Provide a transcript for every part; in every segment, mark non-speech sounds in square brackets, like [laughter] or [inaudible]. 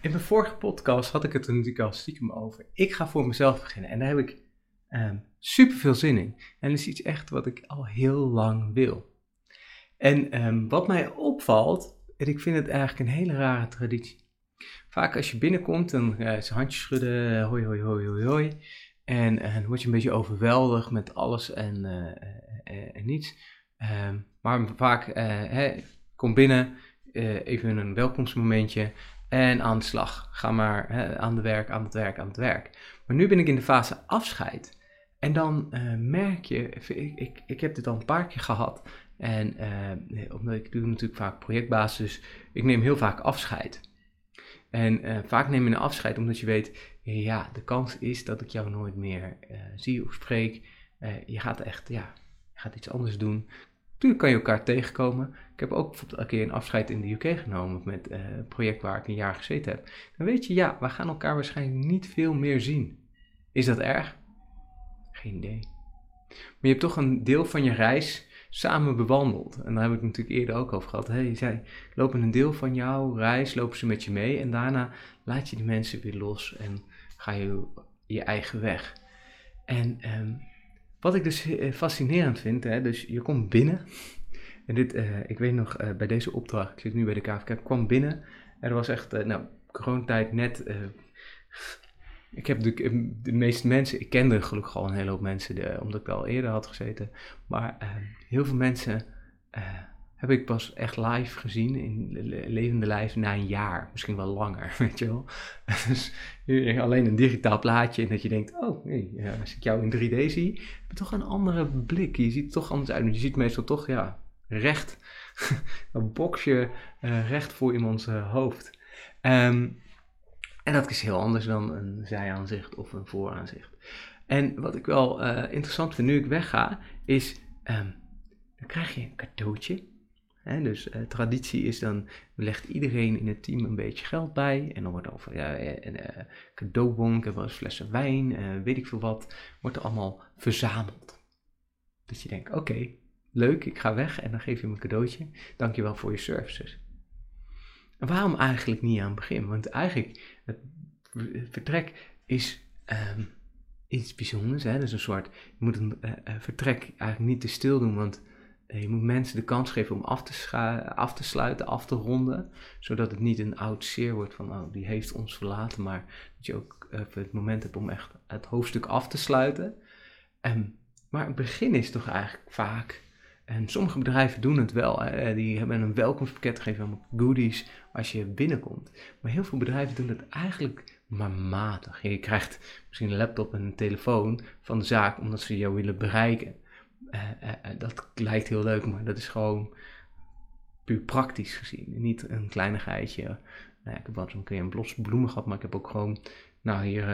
In mijn vorige podcast had ik het er natuurlijk al stiekem over. Ik ga voor mezelf beginnen en daar heb ik um, super veel zin in. En dat is iets echt wat ik al heel lang wil. En ehm, wat mij opvalt, en ik vind het eigenlijk een hele rare traditie. Vaak als je binnenkomt, dan uh, is handjes schudden, hoi, hoi, hoi, hoi, hoi. En, en dan word je een beetje overweldigd met alles en, uh, en niets. Um, maar vaak, hè, kom binnen, even een welkomstmomentje en aan de slag. Ga maar hè, aan de werk, aan het werk, aan het werk. Maar nu ben ik in de fase afscheid. En dan uh, merk je, ik, ik, ik heb dit al een paar keer gehad. En uh, omdat ik doe natuurlijk vaak projectbasis, ik neem heel vaak afscheid. En uh, vaak neem je een afscheid omdat je weet, ja, de kans is dat ik jou nooit meer zie of spreek. je gaat echt, ja, je gaat iets anders doen. Natuurlijk kan je elkaar tegenkomen. Ik heb ook bijvoorbeeld een keer een afscheid in de UK genomen met uh, een project waar ik een jaar gezeten heb. Dan weet je, ja, we gaan elkaar waarschijnlijk niet veel meer zien. Is dat erg? Geen idee. Maar je hebt toch een deel van je reis samen bewandeld. En daar heb ik natuurlijk eerder ook over gehad. hey, zij lopen een deel van jouw reis, lopen ze met je mee. En daarna laat je die mensen weer los en ga je je eigen weg. En um, wat ik dus eh, fascinerend vind, hè, dus je komt binnen. En dit, uh, ik weet nog, uh, bij deze opdracht, ik zit nu bij de KVK, ik kwam binnen. Er was echt, uh, nou, coronatijd net. ik heb de, de meeste mensen, ik kende gelukkig al een hele hoop mensen, de, omdat ik al eerder had gezeten. Maar heel veel mensen heb ik pas echt live gezien, in levende lijf, na een jaar. Misschien wel langer, [laughs] weet je wel. Dus alleen een digitaal plaatje en dat je denkt, oh, ja, als ik jou in 3D zie, heb je toch een andere blik. Je ziet er toch anders uit. Je ziet meestal toch, ja, recht, [laughs] een boxje uh, recht voor iemands uh, hoofd. Um, en dat is heel anders dan een zijaanzicht of een vooraanzicht. En wat ik wel interessant vind nu ik wegga, is, um, dan krijg je een cadeautje dus uh, traditie is dan, legt iedereen in het team een beetje geld bij. En dan wordt er over ja, een uh, cadeaubon, wel eens flessen wijn, weet ik veel wat, wordt er allemaal verzameld. Dat je denkt, oké, leuk, ik ga weg en dan geef je me een cadeautje. Dankjewel voor je services. En waarom eigenlijk niet aan het begin? Want eigenlijk, het vertrek is um, iets bijzonders. Hè? Dus een soort, je moet een vertrek eigenlijk niet te stil doen, want je moet mensen de kans geven om af te, af te sluiten, af te ronden. Zodat het niet een oud zeer wordt van, oh, die heeft ons verlaten. Maar dat je ook even het moment hebt om echt het hoofdstuk af te sluiten. En, maar het begin is toch eigenlijk vaak... En sommige bedrijven doen het wel. Hè. Die hebben een welkomstpakket gegeven, goodies als je binnenkomt. Maar heel veel bedrijven doen het eigenlijk maar matig. Je krijgt misschien een laptop en een telefoon van de zaak omdat ze jou willen bereiken. Uh, uh, dat lijkt heel leuk, maar dat is gewoon puur praktisch gezien. Niet een kleinigheidje. Nou, ik heb wat een keer een blos bloemen gehad, maar ik heb ook gewoon. Nou, hier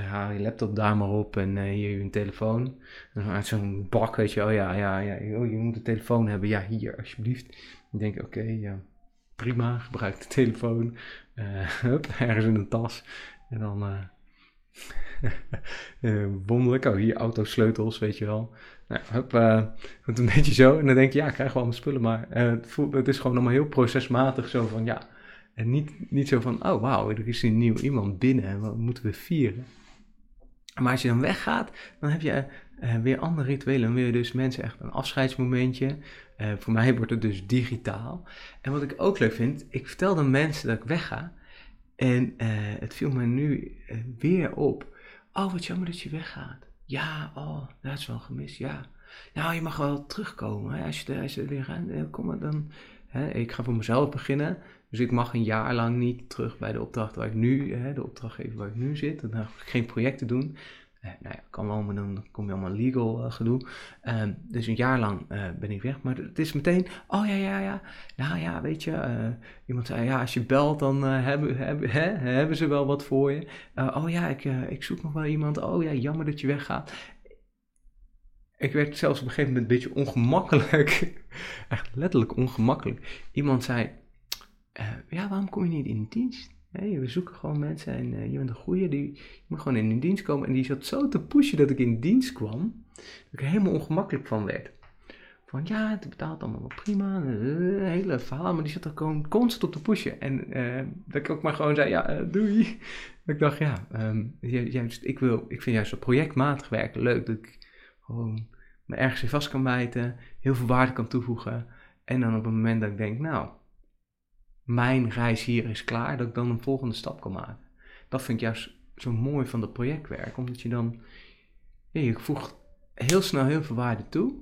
haal je laptop daar maar op en hier je telefoon. Uit zo'n bak, weet je, oh ja, ja, ja, oh, je moet een telefoon hebben. Ja, hier, alsjeblieft. Dan denk ik, oké, ja, prima, gebruik de telefoon. [laughs] ergens in een tas. En dan uh, [laughs] wonderlijk. Oh, hier autosleutels, weet je wel. Nou, hup, uh, een [laughs] beetje zo. En dan denk je, ja, ik krijg wel mijn spullen. Maar uh, het, is gewoon allemaal heel procesmatig zo van, ja. En niet, niet zo van, oh wauw, er is een nieuw iemand binnen en wat moeten we vieren. Maar als je dan weggaat, dan heb je weer andere rituelen. Dan wil je dus mensen echt een afscheidsmomentje. voor mij wordt het dus digitaal. En wat ik ook leuk vind, ik vertel dan mensen dat ik wegga. En het viel me nu weer op Oh, wat jammer dat je weggaat. Ja, oh, dat is wel gemist, ja. Nou, je mag wel terugkomen. Hè? Als, je, als je weer gaat, eh, kom maar dan. Hè? Ik ga voor mezelf beginnen. Dus ik mag een jaar lang niet terug bij de opdracht waar ik nu, hè, de opdrachtgever waar ik nu zit. Dan ga ik geen projecten doen. Eh, nou ja, kan wel, maar dan kom je allemaal legal uh, gedoe. Uh, dus een jaar lang uh, ben ik weg. Maar het is meteen, oh ja, ja, ja. Nou ja, weet je, iemand zei, ja, als je belt, dan hebben, hebben, hè, hebben ze wel wat voor je. oh ja, ik, ik zoek nog wel iemand. Oh ja, jammer dat je weggaat. Ik werd zelfs op een gegeven moment een beetje ongemakkelijk. [laughs] Echt letterlijk ongemakkelijk. Iemand zei, ja, waarom kom je niet in dienst? We zoeken gewoon mensen en uh, je bent een goeie, die moet gewoon in dienst komen. En die zat zo te pushen dat ik in dienst kwam, dat ik er helemaal ongemakkelijk van werd. van ja, het betaalt allemaal wel prima. Een hele verhaal, maar die zat er gewoon constant op te pushen. En dat ik ook maar gewoon zei, ja, doei. Dat ik dacht, ja, um, juist, ik, wil, ik vind juist dat projectmatig werken leuk. Dat ik gewoon me ergens in vast kan bijten, heel veel waarde kan toevoegen. En dan op het moment dat ik denk, nou, mijn reis hier is klaar, dat ik dan een volgende stap kan maken. Dat vind ik juist zo mooi van dat projectwerk, omdat je dan, je voegt heel snel heel veel waarde toe.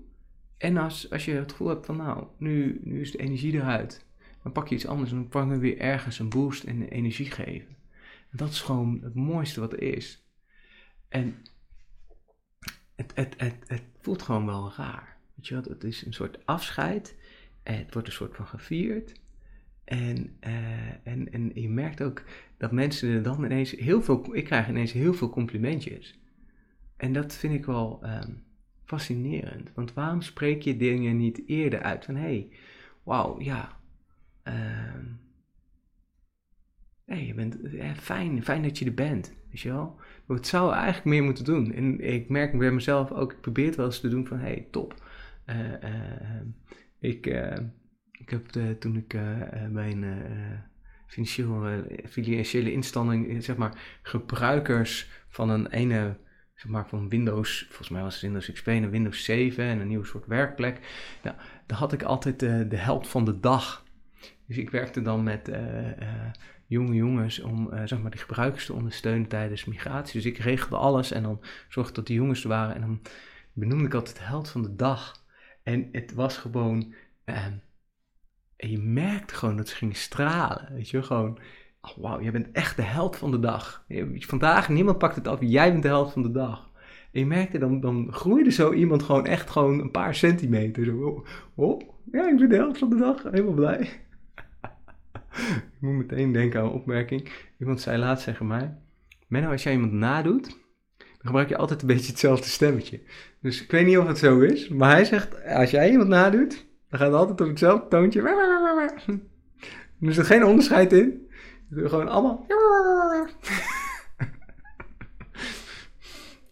En als, als je het gevoel hebt van, nou, nu, nu is de energie eruit, dan pak je iets anders en dan kan je weer ergens een boost en energie geven. En dat is gewoon het mooiste wat er is. En het, het, het, het voelt gewoon wel raar. Weet je wat? Het is een soort afscheid. Het wordt een soort van gevierd. En, uh, en, en je merkt ook dat mensen er dan ineens heel veel. Ik krijg ineens heel veel complimentjes. En dat vind ik wel um, fascinerend. Want waarom spreek je dingen niet eerder uit? Van hé, hey, wauw, ja. Uh, hey, je bent eh, fijn, fijn dat je er bent. Weet je wel? Het zou eigenlijk meer moeten doen. En ik merk bij mezelf ook, ik probeer het wel eens te doen van hé, hey, top. Uh, ik, ik heb toen ik bij een financiële, financiële instelling, zeg maar, gebruikers van een ene zeg maar van Windows, volgens mij was het Windows XP en Windows 7 en een nieuwe soort werkplek. Nou, daar had ik altijd de, helft van de dag. Dus ik werkte dan met jonge jongens om zeg maar, die gebruikers te ondersteunen tijdens migratie. Dus ik regelde alles en dan zorgde dat die jongens er waren. En dan benoemde ik altijd de held van de dag. En het was gewoon. En je merkte gewoon dat ze gingen stralen. Weet je, gewoon. Oh, wauw, jij bent echt de held van de dag. Vandaag, niemand pakt het af, jij bent de held van de dag. En je merkte, dan, dan groeide zo iemand gewoon echt gewoon een paar centimeter. Zo, oh, oh ja, ik ben de held van de dag. Helemaal blij. [laughs] ik moet meteen denken aan een opmerking. Iemand zei laatst tegen mij, Menno, als jij iemand nadoet, dan gebruik je altijd een beetje hetzelfde stemmetje. Dus ik weet niet of het zo is, maar hij zegt, als jij iemand nadoet, dan gaat het altijd op hetzelfde toontje. Er zit geen onderscheid in. Gewoon allemaal. [laughs]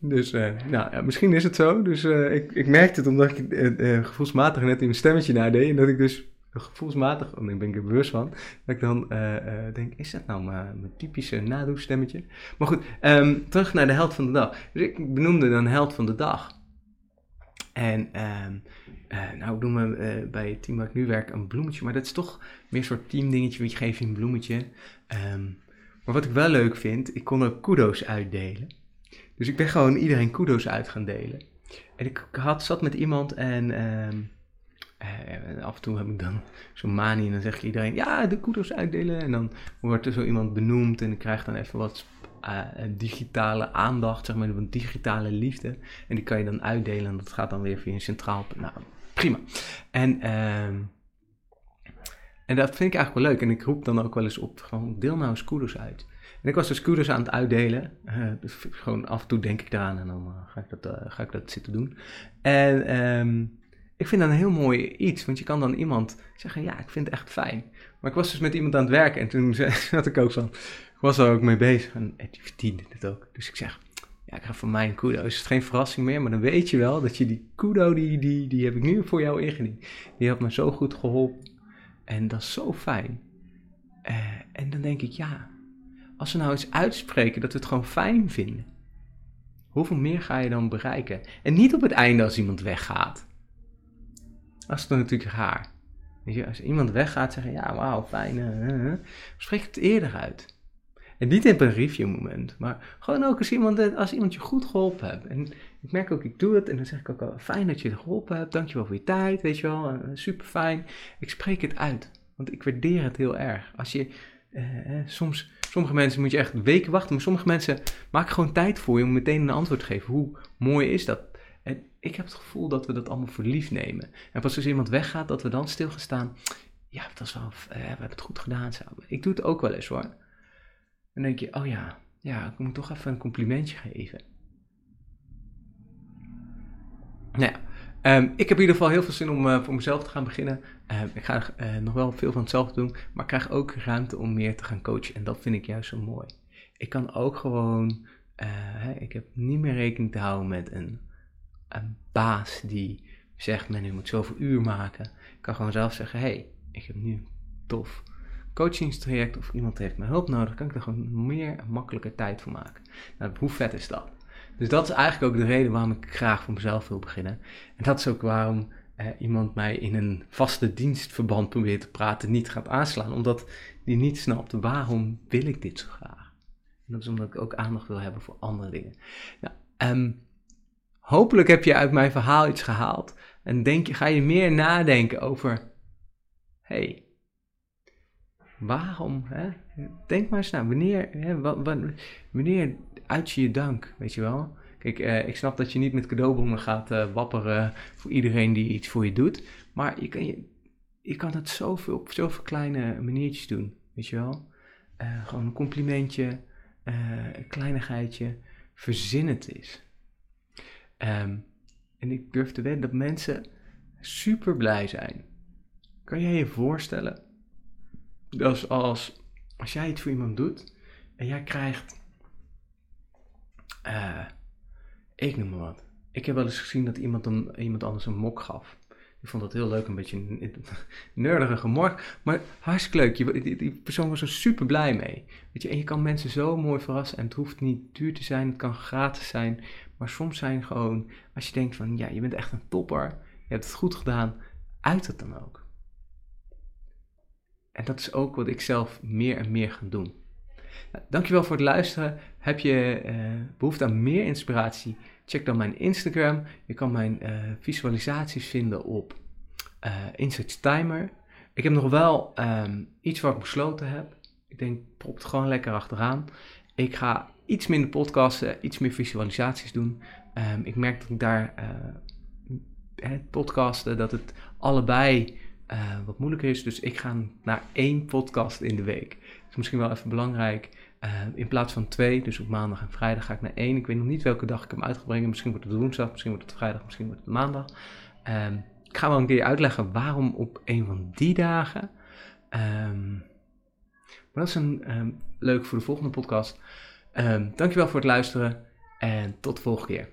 Dus uh, nou, ja, misschien is het zo. Dus uh, ik, ik merkte het omdat ik uh, gevoelsmatig net in mijn stemmetje nadeed. En dat ik dus gevoelsmatig, en ik ben er bewust van, dat ik dan denk, is dat nou mijn, typische nadoestemmetje? Maar goed, um, terug naar de held van de dag. Dus ik benoemde dan held van de dag. En um, nou doen we bij het team waar ik nu werk een bloemetje, maar dat is toch meer een soort teamdingetje, je geeft je een bloemetje. Um, maar wat ik wel leuk vind, ik kon ook kudo's uitdelen. Dus ik ben gewoon iedereen kudo's uit gaan delen. En ik had, zat met iemand en um, uh, af en toe heb ik dan zo'n manie en dan zeg je iedereen, ja, de kudo's uitdelen. En dan wordt er zo iemand benoemd en ik krijg dan even wat uh, digitale aandacht, zeg maar, een digitale liefde. En die kan je dan uitdelen en dat gaat dan weer via een centraal... Nou, prima. En... Uh, en dat vind ik eigenlijk wel leuk. En ik roep dan ook wel eens op, gewoon deel nou kudos uit. En ik was dus kudos aan het uitdelen. Uh, dus gewoon af en toe denk ik eraan en dan uh, ga, ik dat, ga ik dat zitten doen. En um, ik vind dat een heel mooi iets, want je kan dan iemand zeggen, ja, ik vind het echt fijn. Maar ik was dus met iemand aan het werken en toen [laughs] zat ik ook van, ik was er ook mee bezig en die verdiende het ook. Dus ik zeg, ja, ik ga van mij een kudo. Is het geen verrassing meer, maar dan weet je wel dat je die kudo, die, die, die heb ik nu voor jou ingediend. Die had me zo goed geholpen. En dat is zo fijn. Uh, en dan denk ik, ja, als we nou eens uitspreken dat we het gewoon fijn vinden, hoeveel meer ga je dan bereiken? En niet op het einde als iemand weggaat. Dat is dan natuurlijk raar. Als iemand weggaat, zeggen, ja, wauw, fijn, uh, spreek het eerder uit. En niet in een review moment, maar gewoon ook als iemand, als iemand je goed geholpen hebt. En ik merk ook, ik doe het en dan zeg ik ook al, fijn dat je het geholpen hebt, dankjewel voor je tijd, weet je wel, uh, super fijn. Ik spreek het uit, want ik waardeer het heel erg. Als je, uh, soms, sommige mensen moet je echt weken wachten, maar sommige mensen maken gewoon tijd voor je om meteen een antwoord te geven. Hoe mooi is dat? En ik heb het gevoel dat we dat allemaal voor lief nemen. En pas als iemand weggaat, dat we dan stilgestaan, ja, dat is wel, we hebben het goed gedaan. Zo. Ik doe het ook wel eens hoor. Dan denk je, oh ja, ja, ik moet toch even een complimentje geven. Nou ja, um, ik heb in ieder geval heel veel zin om uh, voor mezelf te gaan beginnen. Uh, ik ga uh, nog wel veel van hetzelfde doen, maar ik krijg ook ruimte om meer te gaan coachen. En dat vind ik juist zo mooi. Ik kan ook gewoon, hè, ik heb niet meer rekening te houden met een, een baas die zegt, men, u moet zoveel uur maken. Ik kan gewoon zelf zeggen, hey, ik heb nu tof coachingstraject of iemand heeft mijn hulp nodig, kan ik er gewoon meer en makkelijker tijd voor maken. Nou, hoe vet is dat? Dus dat is eigenlijk ook de reden waarom ik graag voor mezelf wil beginnen. En dat is ook waarom eh, iemand mij in een vaste dienstverband probeert te praten niet gaat aanslaan. Omdat die niet snapt waarom wil ik dit zo graag. En dat is omdat ik ook aandacht wil hebben voor andere dingen. Nou, um, hopelijk heb je uit mijn verhaal iets gehaald. En denk je, ga je meer nadenken over... hey, waarom? Hè? Denk maar eens na. Wanneer, hè, wanneer uit je je dank, weet je wel? Kijk, eh, ik snap dat je niet met cadeaubonnen gaat uh, wapperen voor iedereen die iets voor je doet. Maar je kan, je, kan het zoveel, op zoveel kleine maniertjes doen, weet je wel? Uh, gewoon een complimentje, een kleinigheidje, verzin het is. Um, en ik durf te weten dat mensen super blij zijn. Kan jij je voorstellen dat als, als jij iets voor iemand doet en jij krijgt uh, ik noem maar wat. Ik heb wel eens gezien dat iemand, een, iemand anders een mok gaf. Ik vond dat heel leuk, een beetje een [laughs] nerdige mok. Maar hartstikke leuk. Die, die, persoon was er super blij mee. Weet je, en je kan mensen zo mooi verrassen. En het hoeft niet duur te zijn, het kan gratis zijn. Maar soms zijn gewoon, als je denkt van, ja, je bent echt een topper. Je hebt het goed gedaan. Uit het dan ook. En dat is ook wat ik zelf meer en meer ga doen. Nou, dankjewel voor het luisteren. Heb je uh, behoefte aan meer inspiratie? Check dan mijn Instagram. Je kan mijn uh, visualisaties vinden op uh, Insights Timer. Ik heb nog wel um, iets wat ik besloten heb. Ik denk, prop het gewoon lekker achteraan. Ik ga iets minder podcasten, iets meer visualisaties doen. Um, ik merk dat ik daar podcasten, dat het allebei wat moeilijker is. Dus ik ga naar één podcast in de week. Dat is misschien wel even belangrijk. Uh, in plaats van twee, dus op maandag en vrijdag ga ik naar één. Ik weet nog niet welke dag ik hem uit ga brengen. Misschien wordt het woensdag, misschien wordt het vrijdag, misschien wordt het maandag. Um, ik ga wel een keer uitleggen waarom op een van die dagen. Um, maar dat is een um, leuk voor de volgende podcast. dankjewel voor het luisteren en tot de volgende keer.